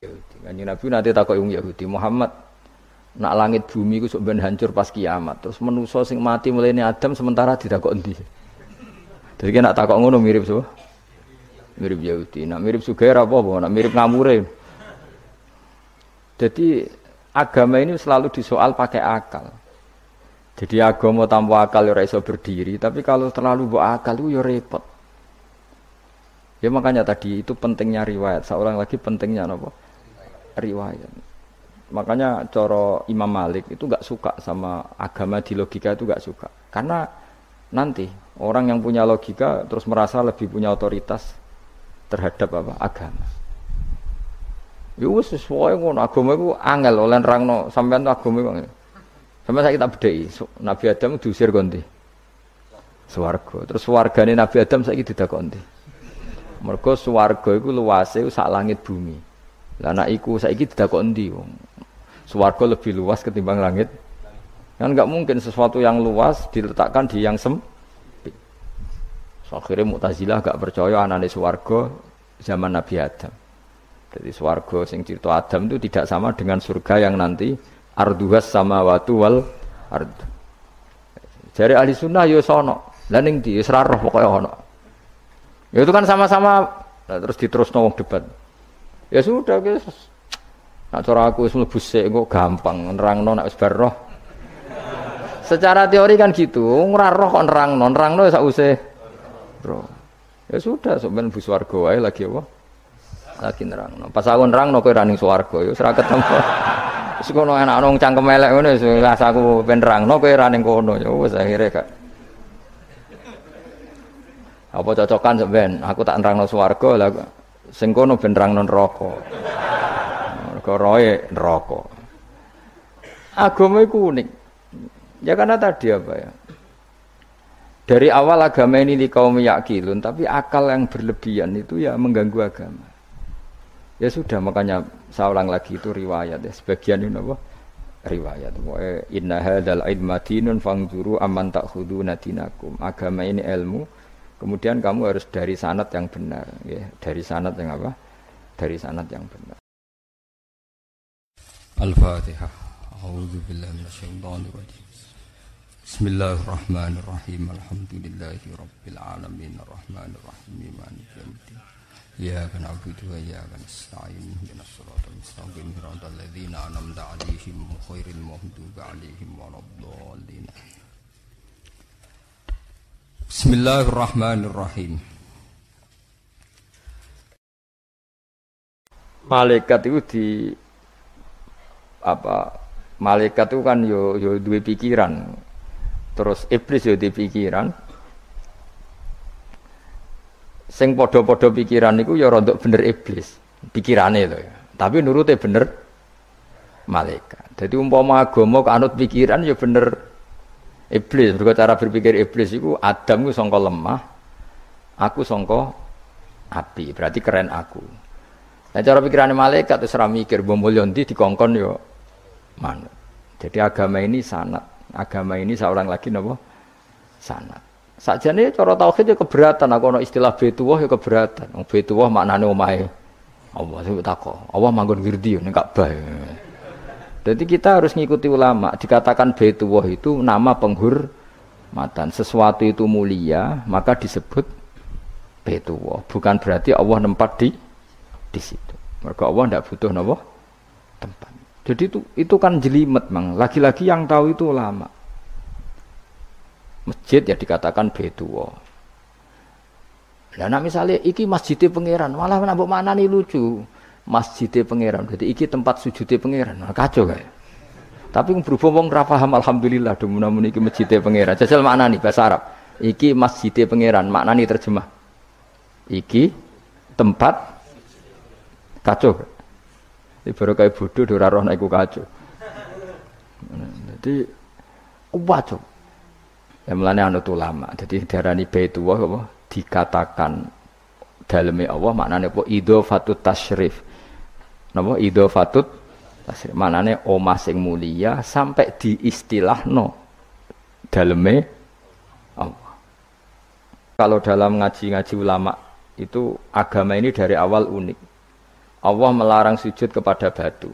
Kanjeng Nabi nanti takut wong Yahudi, Muhammad nak langit bumi ku sok hancur pas kiamat. Terus menuso sing mati mulai Adam sementara tidak kok endi. Jadi nak takut ngono mirip so. Mirip Yahudi. Nak mirip Sugair apa apa, nak mirip ngamure. Jadi agama ini selalu disoal pakai akal. Jadi agama tanpa akal ya iso berdiri, tapi kalau terlalu bawa akal itu ya repot. Ya makanya tadi itu pentingnya riwayat. Seorang lagi pentingnya apa? Riwayat. Makanya coro Imam Malik itu gak suka sama agama di logika itu gak suka. Karena nanti orang yang punya logika terus merasa lebih punya otoritas terhadap apa agama. Ya sesuai ngono agama iku angel oleh nerangno sampean agama iku. Sampai saya kita bedheki Nabi Adam diusir konti. Swarga. Terus wargane Nabi Adam saiki didakoni. Mergo swarga iku luase sak langit bumi. Lah anak iku saiki didakok endi wong? Swarga lebih luas ketimbang langit. Kan nggak mungkin sesuatu yang luas diletakkan di yang sempit. So, akhirnya Mu'tazilah gak percaya anane swarga zaman Nabi Adam. Jadi swarga sing cerita Adam itu tidak sama dengan surga yang nanti arduhas sama watu wal ard. Jadi ahli sunnah yo sono. Lah ning di roh pokoke ono. Ya itu kan sama-sama terus diterusno wong debat. Ya sudah guys. Nak cara aku wis mlebu kok gampang nerangno nek wis roh. Secara teori kan gitu, ora roh kok nerangno, nerangno sak usih roh. Ya sudah, sampean bu swarga wae lagi apa? Lagi nerangno. Pas aku nerangno kowe ra ning swarga ya ora ketemu. Wis kono enak nang cangkem elek ngene wis aku ben nerangno kowe ra kono ya wis akhire gak. Apa cocokan sampean? Aku tak nerangno swarga lah Sing kono ben rangno neraka. Mergo roe. Agama iku unik. Ya karena tadi apa ya? Dari awal agama ini di kaum yakilun, tapi akal yang berlebihan itu ya mengganggu agama. Ya sudah makanya saya ulang lagi itu riwayat ya. Sebagian ini apa? Riwayat. Inna hadzal ilma fangzuru amman ta'khuduna dinakum. Agama ini ilmu, Kemudian kamu harus dari sanat yang benar, ya. dari sanat yang apa? Dari sanat yang benar. Al-Fatihah. Bismillahirrahmanirrahim. Alhamdulillahi rabbil alamin arrahmanir rahim maliki yaumiddin. Iyyaka na'budu wa iyyaka nasta'in. Mustaqim. Bismillahirrahmanirrahim. Malaikat itu di apa? Malaikat itu kan yo yo dua pikiran. Terus iblis yo di pikiran. Sing podo-podo pikiran itu ya rontok bener iblis. Pikirannya itu ya. Tapi nurutnya bener malaikat. Jadi umpama agama kanut pikiran ya bener Iblis, mergo cara berpikir iblis itu Adam itu songko lemah, aku songko api, berarti keren aku. Nah cara pikirannya malaikat itu serah mikir, bombolyondi dikongkon yo mana. Jadi agama ini sanat, agama ini seorang lagi nopo sanat. Saja nih cara tauhid ya keberatan, aku no istilah betuwah ya keberatan. Betuwah maknanya omahe Allah itu takut. Allah manggon wirdi ning Ka'bah. Jadi kita harus ngikuti ulama. Dikatakan Baitullah itu nama penghormatan. Sesuatu itu mulia, maka disebut Baitullah. Bukan berarti Allah nempat di di situ. Mereka Allah tidak butuh nopo tempat. Jadi itu itu kan jelimet mang. Lagi-lagi yang tahu itu ulama. Masjid ya dikatakan Baitullah. Nah, misalnya iki masjidnya pangeran, malah nambah mana nih lucu masjidnya pangeran. Jadi iki tempat sujudnya pangeran. Nah, kacau kayak. Tapi berhubung wong ra paham alhamdulillah do mun iki masjidnya pangeran. Jajal mana nih bahasa Arab. Iki masjidnya pangeran, nih terjemah. Iki tempat kacau. Ini baru kayak bodoh do roh iku kacau. Jadi kacau. Yang melane anut ulama. Jadi darani baitullah apa dikatakan dalamnya Allah maknanya apa idhofatut tasyrif napa idhofatut tasrif manane omah sing mulia sampai diistilahno daleme Allah kalau dalam ngaji-ngaji ulama itu agama ini dari awal unik Allah melarang sujud kepada batu.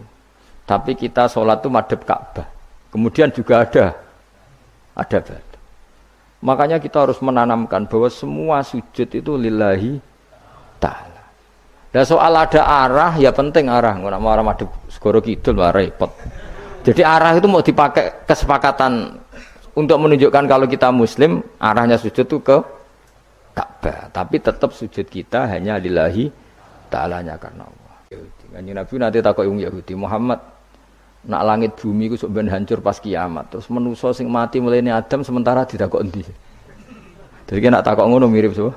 Tapi kita sholat itu madep Ka'bah. Kemudian juga ada ada batu. Makanya kita harus menanamkan bahwa semua sujud itu lillahi ta'ala. Dan soal ada arah ya penting arah. Nggak mau arah madep segoro kidul lah repot. Jadi arah itu mau dipakai kesepakatan untuk menunjukkan kalau kita muslim arahnya sujud itu ke Ka'bah. Tapi tetap sujud kita hanya lillahi ta'alanya karena Allah. Kanjeng Nabi nanti takut yang Yahudi Muhammad nak langit bumi ku ben hancur pas kiamat. Terus menuso sing mati mulai Adam sementara tidak kok. Jadi nak takut ngono mirip so.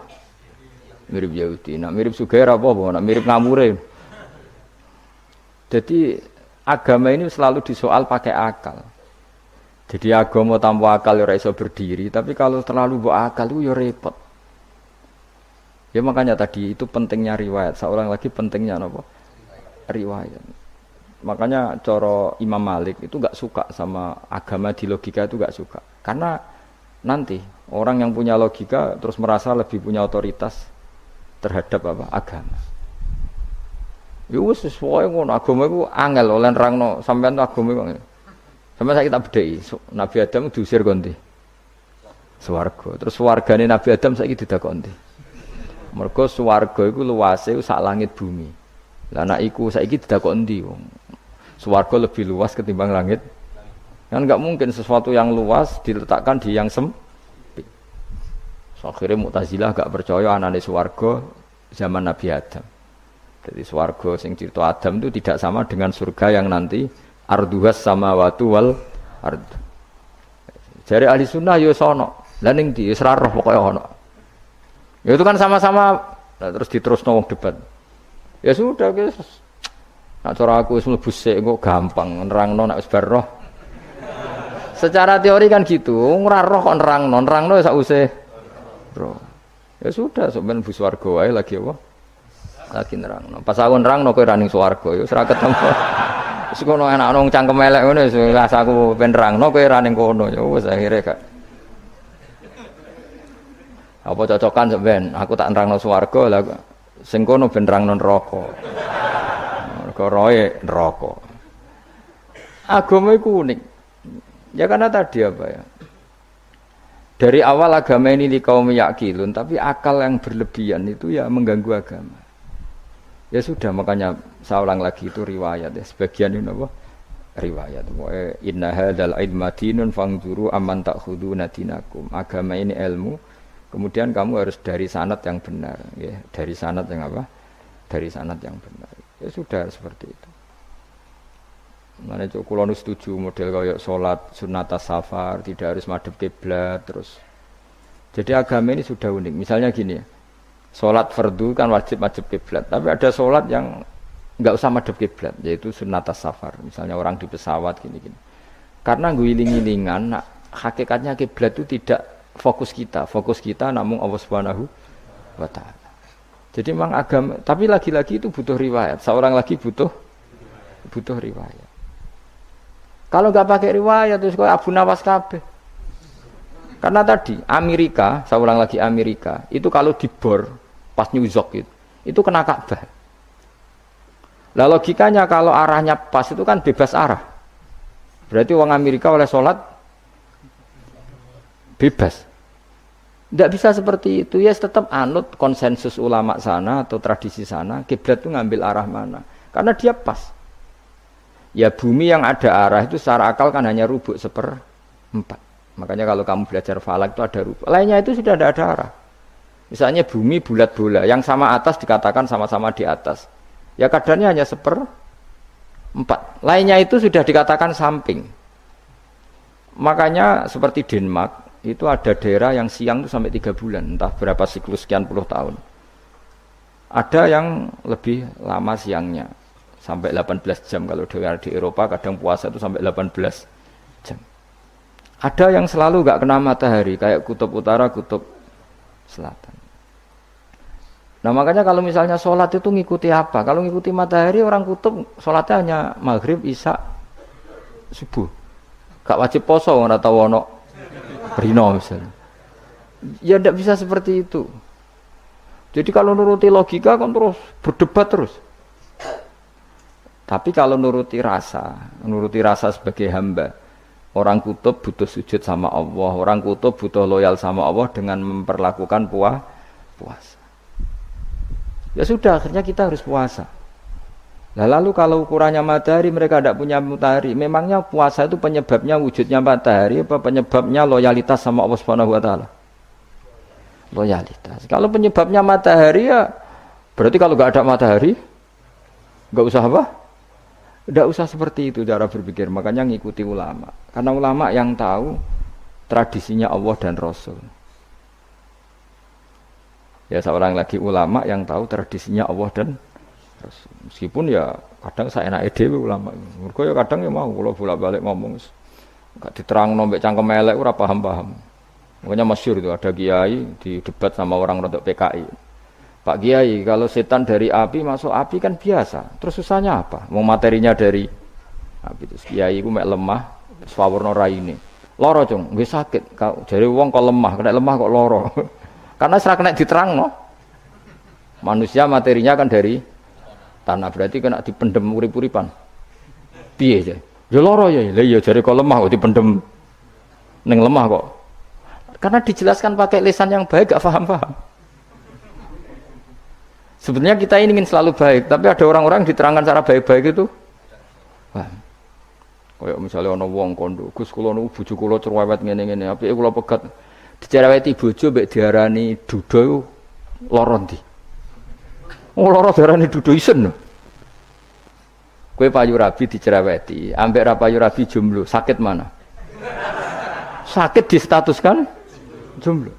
Mirip Yahudi. Nak mirip Sugair apa apa? Nak mirip ngamure. Jadi agama ini selalu disoal pakai akal. Jadi agama tanpa akal ya iso berdiri, tapi kalau terlalu bawa akal itu ya repot. Ya makanya tadi itu pentingnya riwayat. Seorang lagi pentingnya apa? riwayat. Makanya coro Imam Malik itu gak suka sama agama di logika itu gak suka. Karena nanti orang yang punya logika terus merasa lebih punya otoritas terhadap apa agama. Ya wis sesuai ngono agama itu angel oleh nerangno sampean agama itu. Sampai saya kita bedai, Nabi Adam diusir konti. Swarga. Terus wargane Nabi Adam saiki didakoni. Mergo swarga iku luase sak langit bumi. Lah anak iku saiki didakok endi wong? Swarga lebih luas ketimbang langit. Kan nggak mungkin sesuatu yang luas diletakkan di yang sempit. So, akhirnya Mu'tazilah gak percaya anane swarga zaman Nabi Adam. Jadi swarga sing cerita Adam itu tidak sama dengan surga yang nanti arduhas sama watu wal ard. Jadi ahli sunnah yo sono. Lah ning di roh pokoknya ono. Ya itu kan sama-sama nah, terus diterus wong debat. Ya sudah guys. Nak cara aku wis mlebu sik gampang nerangno nak wis. Secara teori kan gitu, ora roh kok nerangno, nerangno ya usah roh. Ya sudah, sampean bu swarga wae lagi apa? Lagi nerangno. Pas aku nerangno kowe ra ning swarga ya ora ketemu. Wis kono enak nang cangkem elek ngono wis aku ben nerangno kowe ra ning kono ya wis akhire gak. Apa cocokan sampean? Aku tak nerangno swarga lah Sing kono ben nerangno neraka. Mergo roe neraka. Agama iku unik. Ya karena tadi apa ya? Dari awal agama ini di kaum yakilun, tapi akal yang berlebihan itu ya mengganggu agama. Ya sudah makanya saya ulang lagi itu riwayat ya. Sebagian ini apa? Riwayat. Inna hadal idmatinun fangzuru aman takhudu nadinakum. Agama ini ilmu, Kemudian kamu harus dari sanat yang benar, ya. Dari sanat yang apa? Dari sanat yang benar. Ya sudah seperti itu. Mana itu kulon setuju model kayak sholat sunat safar tidak harus madep kiblat terus. Jadi agama ini sudah unik. Misalnya gini ya, fardu kan wajib wajib kiblat, tapi ada sholat yang nggak usah madep kiblat, yaitu sunat safar. Misalnya orang di pesawat gini-gini. Karena guling-gilingan, nah, hakikatnya kiblat itu tidak fokus kita, fokus kita namun Allah Subhanahu wa taala. Jadi memang agama, tapi lagi-lagi itu butuh riwayat. Seorang lagi butuh butuh riwayat. Kalau nggak pakai riwayat terus kau Abu Nawas kabeh. Karena tadi Amerika, saya ulang lagi Amerika, itu kalau dibor pas New York itu, itu kena Ka'bah. Lah logikanya kalau arahnya pas itu kan bebas arah. Berarti uang Amerika oleh sholat bebas. Tidak bisa seperti itu ya tetap anut konsensus ulama sana atau tradisi sana kiblat itu ngambil arah mana karena dia pas ya bumi yang ada arah itu secara akal kan hanya rubuk seper empat makanya kalau kamu belajar falak itu ada rubuk. Lainnya itu sudah ada, ada arah. Misalnya bumi bulat bola yang sama atas dikatakan sama-sama di atas. Ya kadarnya hanya seper empat lainnya itu sudah dikatakan samping. Makanya seperti Denmark itu ada daerah yang siang itu sampai tiga bulan, entah berapa siklus sekian puluh tahun. Ada yang lebih lama siangnya, sampai 18 jam kalau di Eropa kadang puasa itu sampai 18 jam. Ada yang selalu nggak kena matahari kayak kutub utara, kutub selatan. Nah makanya kalau misalnya sholat itu ngikuti apa? Kalau ngikuti matahari orang kutub sholatnya hanya maghrib, isya, subuh. Gak wajib poso nggak tahu ono Rino misalnya. Ya tidak bisa seperti itu. Jadi kalau nuruti logika kan terus berdebat terus. Tapi kalau nuruti rasa, nuruti rasa sebagai hamba, orang kutub butuh sujud sama Allah, orang kutub butuh loyal sama Allah dengan memperlakukan puah, puasa. Ya sudah, akhirnya kita harus puasa. Nah, lalu kalau ukurannya matahari mereka tidak punya matahari, memangnya puasa itu penyebabnya wujudnya matahari apa penyebabnya loyalitas sama Allah Subhanahu wa taala? Loyalitas. Kalau penyebabnya matahari ya berarti kalau nggak ada matahari nggak usah apa? Tidak usah seperti itu cara berpikir, makanya ngikuti ulama. Karena ulama yang tahu tradisinya Allah dan Rasul. Ya seorang lagi ulama yang tahu tradisinya Allah dan Rasul. Meskipun ya kadang saya enak ide ulama. Mereka ya kadang ya mau kalau bolak-balik ngomong gak diterang nombek cangkem elek ora paham-paham. Makanya masyur itu ada kiai di debat sama orang untuk PKI. Pak Kiai, kalau setan dari api masuk api kan biasa. Terus susahnya apa? Mau materinya dari api itu. Kiai ku mek lemah, swawarna ini. Loro cung, gue sakit. Jadi uang kok lemah, kena lemah kok loro. Karena serak kena diterang no. Manusia materinya kan dari tanah berarti kena dipendem urip-uripan. Piye aja? Ya loro ya, lah ya jadi kok lemah kok dipendem neng lemah kok. Karena dijelaskan pakai lisan yang baik gak paham-paham. Sebenarnya kita ini ingin selalu baik, tapi ada orang-orang diterangkan cara baik-baik itu. Wah. Kayak misalnya ana wong kondo, Gus kula niku bojo kula cerewet ngene-ngene, apike kula pegat dicereweti bojo mbek diarani duda iku lara ndi? Oh lara diarani duda isen. Kowe payu rabi dicereweti, ambek ra payu rabi jomblo, sakit mana? Sakit distatuskan jomblo.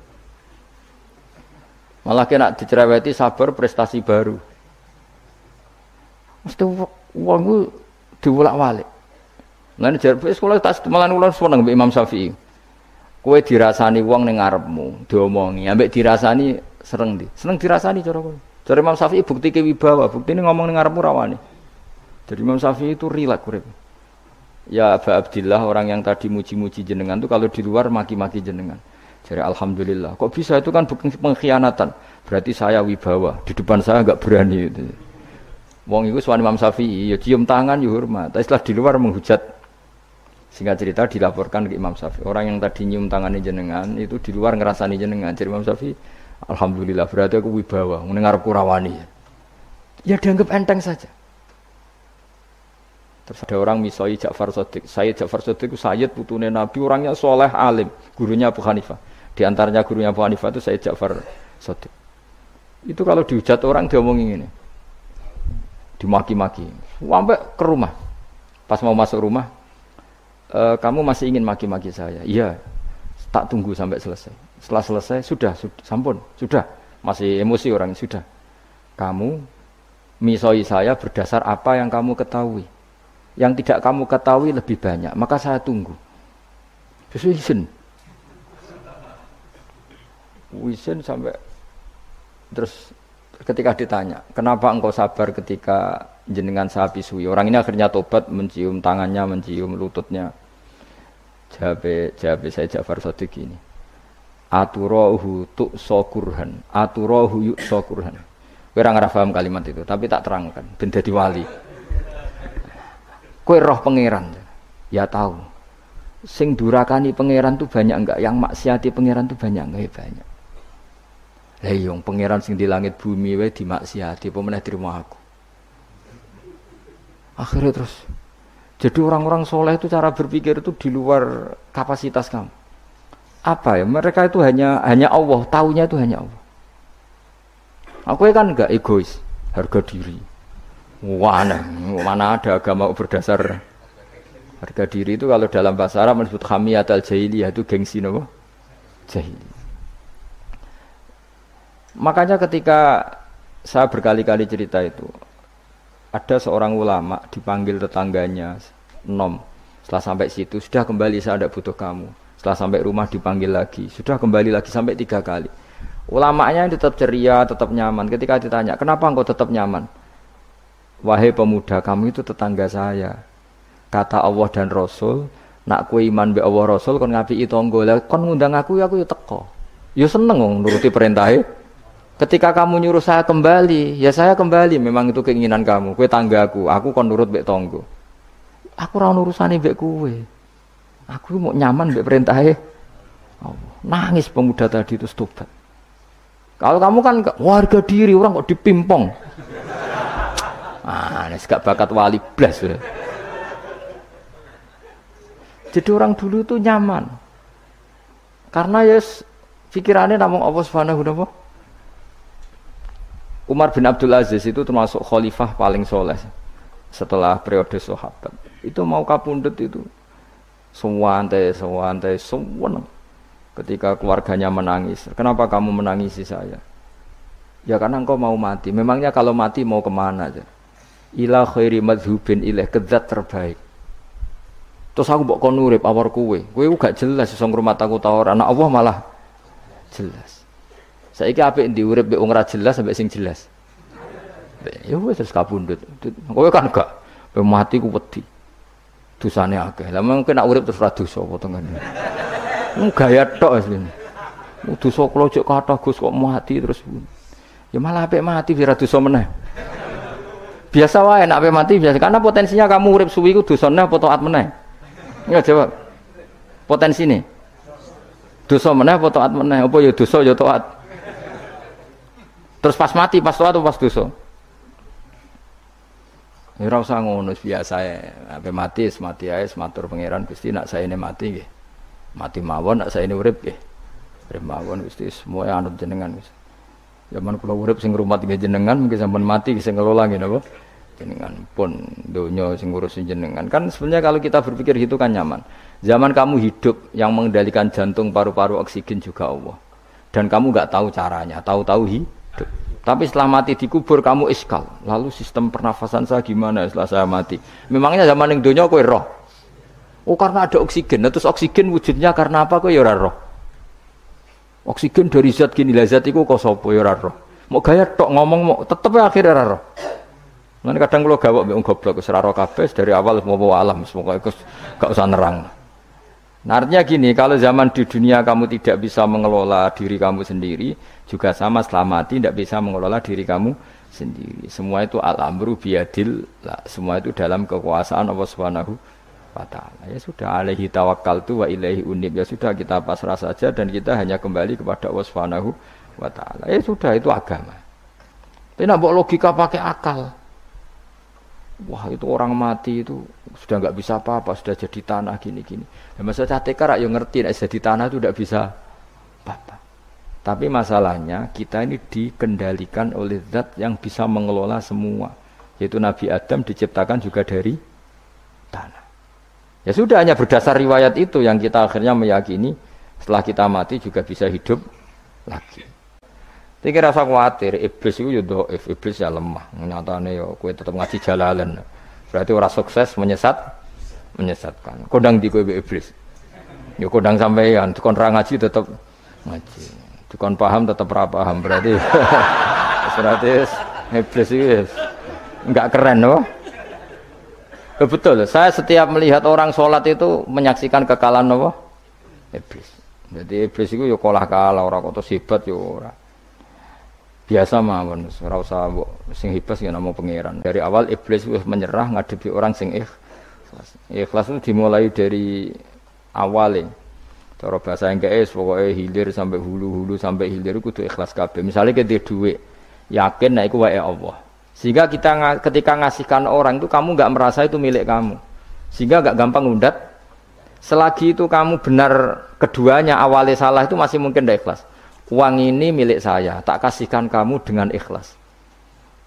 Malah kena dicereweti sabar prestasi baru. Mesti uang itu diulak-walik. Lan jar sekolah tak malah ulang mbek Imam Syafi'i. Kowe dirasani wong ning ngarepmu, diomongi, ambek dirasani sereng di. Seneng dirasani cara kowe. Cara Imam Syafi'i bukti ke wibawa, bukti ini ngomong ning ngarepmu rawani. Jadi Imam Syafi'i itu rilek urip. Ya Aba Abdillah orang yang tadi muji-muji jenengan itu kalau di luar maki-maki jenengan. Jadi alhamdulillah. Kok bisa itu kan pengkhianatan. Berarti saya wibawa. Di depan saya nggak berani itu. Wong itu suami Imam Syafi'i, ya cium tangan ya hormat. Tapi setelah di luar menghujat singkat cerita dilaporkan ke Imam Syafi'i. Orang yang tadi nyium tangan jenengan itu di luar ngerasani jenengan. Jadi Imam Syafi'i, alhamdulillah berarti aku wibawa, mendengar kurawani. Ya dianggap enteng saja. Terus ada orang misoi Ja'far Sodik. Sayyid Ja'far Sodik itu Sayyid putune Nabi, orangnya soleh alim, gurunya Abu Hanifah. Di antaranya gurunya Abu Hanifah itu saya Ja'far Sodik. Itu kalau dihujat orang diomongin ini. Dimaki-maki. Sampai ke rumah. Pas mau masuk rumah, e, kamu masih ingin maki-maki saya? Iya. Tak tunggu sampai selesai. Setelah selesai, sudah, sudah, sampun, sudah. Masih emosi orang, sudah. Kamu misoi saya berdasar apa yang kamu ketahui. Yang tidak kamu ketahui lebih banyak, maka saya tunggu. Izin. Wisin sampai terus ketika ditanya, kenapa engkau sabar ketika jenengan saya pisui? Orang ini akhirnya tobat, mencium tangannya, mencium lututnya. Jawab, jawab saya Jafar Sadiq ini. Aturohu tuk sokurhan, aturohu yuk sokurhan. Kira nggak paham kalimat itu, tapi tak terangkan. Benda diwali. Kue roh pangeran. Ya tahu. Sing durakani pangeran tuh banyak enggak? Yang maksiati pangeran tuh banyak enggak? Ya banyak. Lah iya, yung pangeran sing di langit bumi wae dimaksiati, pemenah di rumah aku. Akhirnya terus jadi orang-orang soleh itu cara berpikir itu di luar kapasitas kamu. Apa ya? Mereka itu hanya hanya Allah, taunya itu hanya Allah. Aku kan enggak egois, harga diri. Mana, mana ada agama berdasar harga diri itu kalau dalam bahasa Arab disebut khamiyat al jahiliyah itu gengsi nopo jahiliyah. Makanya ketika saya berkali-kali cerita itu, ada seorang ulama dipanggil tetangganya, nom. Setelah sampai situ, sudah kembali saya tidak butuh kamu. Setelah sampai rumah dipanggil lagi, sudah kembali lagi sampai tiga kali. Ulamanya tetap ceria, tetap nyaman. Ketika ditanya, kenapa engkau tetap nyaman? Wahai pemuda, kamu itu tetangga saya. Kata Allah dan Rasul, nak kue iman be Allah Rasul kon ngapi itu lah kon ngundang aku ya aku ya teko. Ya seneng nuruti perintahnya Ketika kamu nyuruh saya kembali, ya saya kembali. Memang itu keinginan kamu. Kue tanggaku, aku kon nurut bek tonggo. Aku ora urusane bek kue. Aku mau nyaman bek perintahnya. Oh, nangis pemuda tadi itu tobat. Kalau kamu kan warga diri orang kok dipimpong. Ah, ini gak bakat wali blas sudah. Jadi orang dulu itu nyaman. Karena ya yes, pikirannya namung Allah Subhanahu wa Umar bin Abdul Aziz itu termasuk khalifah paling soleh setelah periode sahabat. Itu mau kapundut itu semua antai, semua antai, semua ketika keluarganya menangis. Kenapa kamu menangisi saya? Ya karena engkau mau mati. Memangnya kalau mati mau ke mana aja? Ila khairi madhubin ilaih kezat terbaik. Terus aku mbok kon urip awar kuwe. Kuwe gak jelas iso ngrumat aku ta ora. Anak Allah malah jelas. Saiki apik ndi urip mbek wong ora jelas sampai sing jelas. Ya wis terus kabundut. Kowe kan gak mati ku wedi. Dosane akeh. Lah mungkin nak urip terus ra dosa apa tengene. Mu gaya tok asline. Mu dosa kula jek kathah Gus kok mati terus. Ya malah apik mati ora dosa meneh. Biasa wae nek apik mati biasa karena potensinya kamu urip suwi ku dosane apa taat meneh. Ya jawab. Potensi ini. Dosa meneh apa taat meneh? Apa ya dosa ya taat? Terus pas mati, pas tua atau pas dosa? Ya ora usah ngono biasa ya. Ape mati, mati ae matur pangeran Gusti nak saya ini mati nggih. Mati mawon nak saya ini urip nggih. Urip mawon Gusti semua anut jenengan Gusti. Zaman kula urip sing ngrumat nggih jenengan mungkin sampean mati sing ngelola nggih napa? Jenengan pun donya sing jenengan. Kan sebenarnya kalau kita berpikir gitu kan nyaman. Zaman kamu hidup yang mengendalikan jantung, paru-paru, oksigen juga Allah. Dan kamu nggak tahu caranya, tahu-tahu hidup tapi setelah mati dikubur kamu iskal. Lalu sistem pernafasan saya gimana setelah saya mati? Memangnya zaman yang dunia kue roh. Oh karena ada oksigen. Nah, terus oksigen wujudnya karena apa kue ya roh? Oksigen dari zat gini lah zat itu kok sopo ya roh. Mau gaya tok ngomong mau tetep ya akhirnya roh. Nanti kadang kalau gawak bingung goblok seraro kabes dari awal mau bawa alam semoga itu gak usah nerang. Nah, artinya gini, kalau zaman di dunia kamu tidak bisa mengelola diri kamu sendiri, juga sama setelah mati tidak bisa mengelola diri kamu sendiri. Semua itu al-amru biadil, semua itu dalam kekuasaan Allah Subhanahu wa taala. Ya sudah alaihi tawakkaltu wa ilaihi unib. Ya sudah kita pasrah saja dan kita hanya kembali kepada Allah Subhanahu wa taala. Ya sudah itu agama. Tapi nak logika pakai akal. Wah itu orang mati itu sudah nggak bisa apa-apa, sudah jadi tanah gini-gini. Ya masa catekar yang ngerti, nah, jadi tanah itu tidak bisa. Tapi masalahnya kita ini dikendalikan oleh zat yang bisa mengelola semua. Yaitu Nabi Adam diciptakan juga dari tanah. Ya sudah hanya berdasar riwayat itu yang kita akhirnya meyakini setelah kita mati juga bisa hidup lagi. Tapi rasa khawatir, iblis itu ya iblis ya lemah. Nyatanya ya kue tetap ngaji jalalan. Berarti orang sukses menyesat, menyesatkan. Kodang di kue iblis. Ya kodang sampeyan, ra ngaji tetap ngaji. Tukon paham tetap ra paham. Berarti berarti iblis itu enggak keren loh. Ya, betul, saya setiap melihat orang sholat itu menyaksikan kekalahan apa? Iblis. Jadi iblis itu ya kalah kalah orang kok hebat ya orang biasa mawon ora usah sing hebat ya namung pangeran dari awal iblis wis menyerah ngadepi orang sing ikhlas ikhlas itu dimulai dari awal cara bahasa Inggris pokoknya hilir sampai hulu-hulu sampai hilir kudu ikhlas kabeh. Misalnya kita duit yakin nah itu wae Allah. Sehingga kita ketika ngasihkan orang itu kamu nggak merasa itu milik kamu. Sehingga nggak gampang undat selagi itu kamu benar keduanya awalnya salah itu masih mungkin tidak ikhlas. Uang ini milik saya, tak kasihkan kamu dengan ikhlas.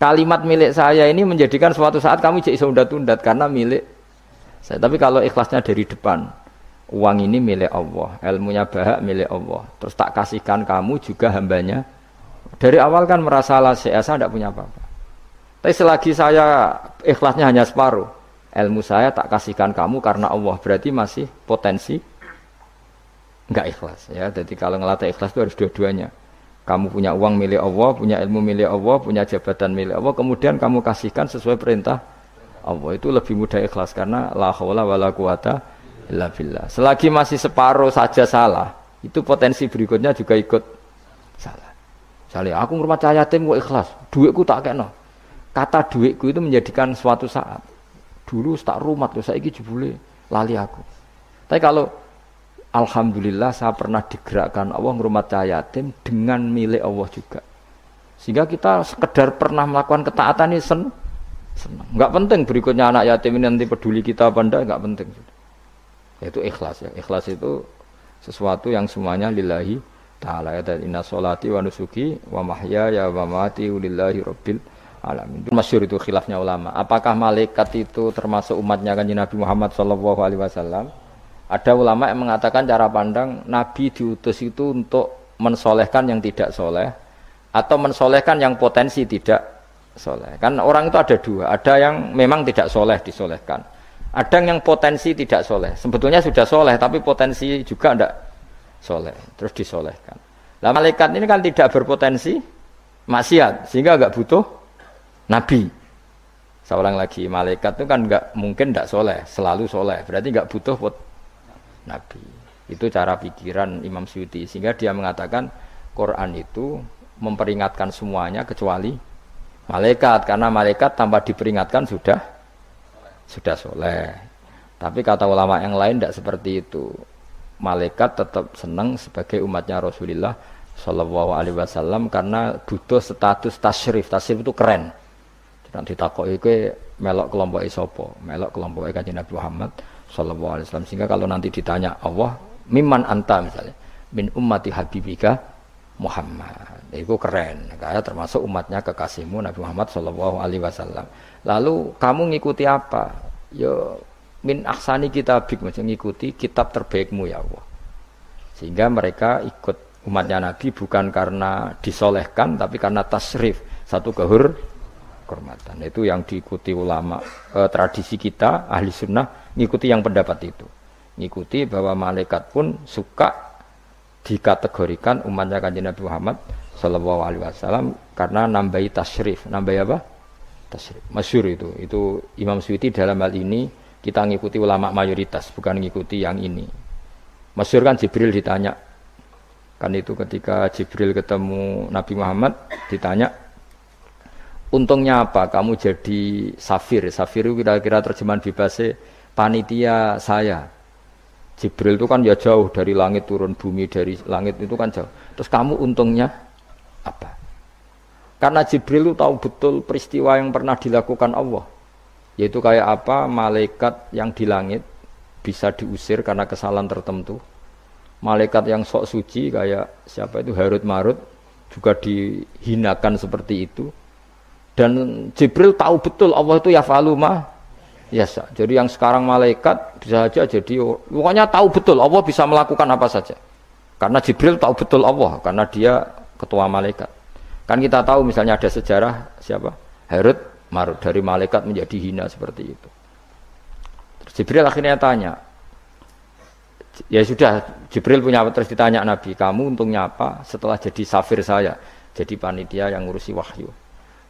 Kalimat milik saya ini menjadikan suatu saat kamu jadi undat-undat karena milik saya. Tapi kalau ikhlasnya dari depan, uang ini milik Allah, ilmunya bahak milik Allah. Terus tak kasihkan kamu juga hambanya. Dari awal kan merasa lah saya tidak punya apa-apa. Tapi selagi saya ikhlasnya hanya separuh, ilmu saya tak kasihkan kamu karena Allah berarti masih potensi nggak ikhlas ya. Jadi kalau ngelatih ikhlas itu harus dua-duanya. Kamu punya uang milik Allah, punya ilmu milik Allah, punya jabatan milik Allah, kemudian kamu kasihkan sesuai perintah Allah. Itu lebih mudah ikhlas karena la haula wala quwata illa billah. Selagi masih separuh saja salah, itu potensi berikutnya juga ikut salah. Misalnya aku ngurmat cahaya yatim kok ikhlas, duitku tak kena. Kata duitku itu menjadikan suatu saat. Dulu tak rumat saya jebule lali aku. Tapi kalau Alhamdulillah saya pernah digerakkan Allah ngurmat cahaya yatim dengan milik Allah juga. Sehingga kita sekedar pernah melakukan ketaatan ini sen senang. Enggak penting berikutnya anak yatim ini nanti peduli kita apa enggak, enggak penting. Itu ikhlas ya. Ikhlas itu sesuatu yang semuanya lillahi taala ya dan inna solati wa nusuki wa ya wa mamati lillahi rabbil alamin. Masyur itu khilafnya ulama. Apakah malaikat itu termasuk umatnya kan Nabi Muhammad sallallahu alaihi wasallam? Ada ulama yang mengatakan cara pandang Nabi diutus itu untuk mensolehkan yang tidak soleh atau mensolehkan yang potensi tidak soleh. Kan orang itu ada dua, ada yang memang tidak soleh disolehkan, ada yang potensi tidak soleh. Sebetulnya sudah soleh tapi potensi juga tidak soleh, terus disolehkan. Nah malaikat ini kan tidak berpotensi maksiat, sehingga agak butuh nabi. Seorang lagi, malaikat itu kan nggak mungkin tidak soleh, selalu soleh, berarti nggak butuh nabi. Itu cara pikiran Imam Syuuti, sehingga dia mengatakan Quran itu memperingatkan semuanya kecuali malaikat, karena malaikat tanpa diperingatkan sudah sudah soleh. Tapi kata ulama yang lain tidak seperti itu. Malaikat tetap senang sebagai umatnya Rasulullah Shallallahu Alaihi Wasallam karena butuh status tasrif tasrif itu keren. Nanti takut itu melok kelompok isopo melok kelompok ikan Nabi Muhammad Shallallahu Alaihi Wasallam. Sehingga kalau nanti ditanya Allah miman anta? misalnya. Min ummati habibika Muhammad. Itu keren kayak termasuk umatnya kekasihmu Nabi Muhammad Shallallahu Alaihi Wasallam. Lalu kamu ngikuti apa? Yo min ahsani kitabik mengikuti kitab terbaikmu ya Allah. Sehingga mereka ikut umatnya Nabi bukan karena disolehkan tapi karena tasrif satu kehur kehormatan. Itu yang diikuti ulama e, tradisi kita ahli sunnah ngikuti yang pendapat itu. Ngikuti bahwa malaikat pun suka dikategorikan umatnya kanjeng Nabi Muhammad Shallallahu Alaihi Wasallam karena nambahi tasrif nambahi apa tasrif masyur itu itu Imam Suyuti dalam hal ini kita ngikuti ulama mayoritas, bukan ngikuti yang ini. Masyur kan Jibril ditanya, kan itu ketika Jibril ketemu Nabi Muhammad ditanya, untungnya apa kamu jadi safir? Safir kira-kira terjemahan bebasnya panitia saya. Jibril itu kan ya jauh dari langit turun bumi dari langit itu kan jauh. Terus kamu untungnya apa? Karena Jibril itu tahu betul peristiwa yang pernah dilakukan Allah. Yaitu kayak apa malaikat yang di langit bisa diusir karena kesalahan tertentu. Malaikat yang sok suci kayak siapa itu Harut Marut juga dihinakan seperti itu. Dan Jibril tahu betul Allah itu ya faluma ya Jadi yang sekarang malaikat bisa saja jadi pokoknya tahu betul Allah bisa melakukan apa saja. Karena Jibril tahu betul Allah karena dia ketua malaikat. Kan kita tahu misalnya ada sejarah siapa? Harut marut dari malaikat menjadi hina seperti itu. Terus Jibril akhirnya tanya, ya sudah Jibril punya apa terus ditanya Nabi, kamu untungnya apa setelah jadi safir saya, jadi panitia yang ngurusi wahyu.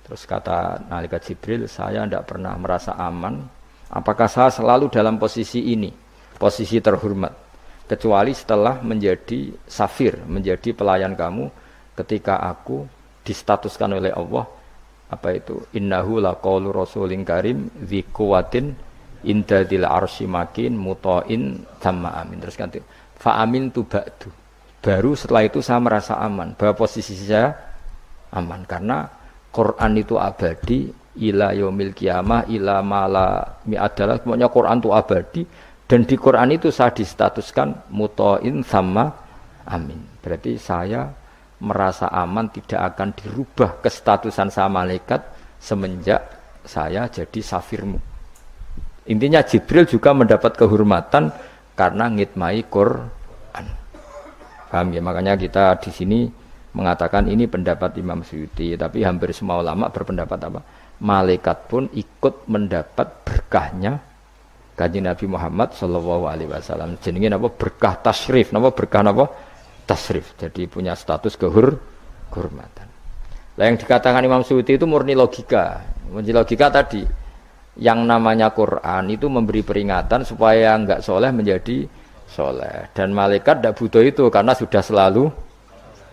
Terus kata malaikat Jibril, saya tidak pernah merasa aman. Apakah saya selalu dalam posisi ini, posisi terhormat, kecuali setelah menjadi safir, menjadi pelayan kamu ketika aku distatuskan oleh Allah apa itu? Innahu laqaulu rasulin karim dzi quwwatin indadil arsy makin mutain sama amin. Terus ganti. Fa amin tu ba'du. Baru setelah itu saya merasa aman. Bahwa posisi saya aman. Karena Quran itu abadi ila yaumil kiamah ila mala mi adalah pokoknya Quran itu abadi dan di Quran itu saya distatuskan mutain sama amin berarti saya merasa aman tidak akan dirubah kestatusan saya malaikat semenjak saya jadi safirmu. Intinya Jibril juga mendapat kehormatan karena ngitmai Quran. Paham ya? Makanya kita di sini mengatakan ini pendapat Imam Suyuti, tapi hampir semua ulama berpendapat apa? Malaikat pun ikut mendapat berkahnya kaji Nabi Muhammad Shallallahu Alaihi Wasallam. Jadi apa berkah tasrif, apa berkah apa? tasrif, jadi punya status kehur kehormatan. Nah, yang dikatakan Imam Suyuti itu murni logika. Murni logika tadi, yang namanya Quran itu memberi peringatan supaya enggak soleh menjadi soleh. Dan malaikat tidak butuh itu karena sudah selalu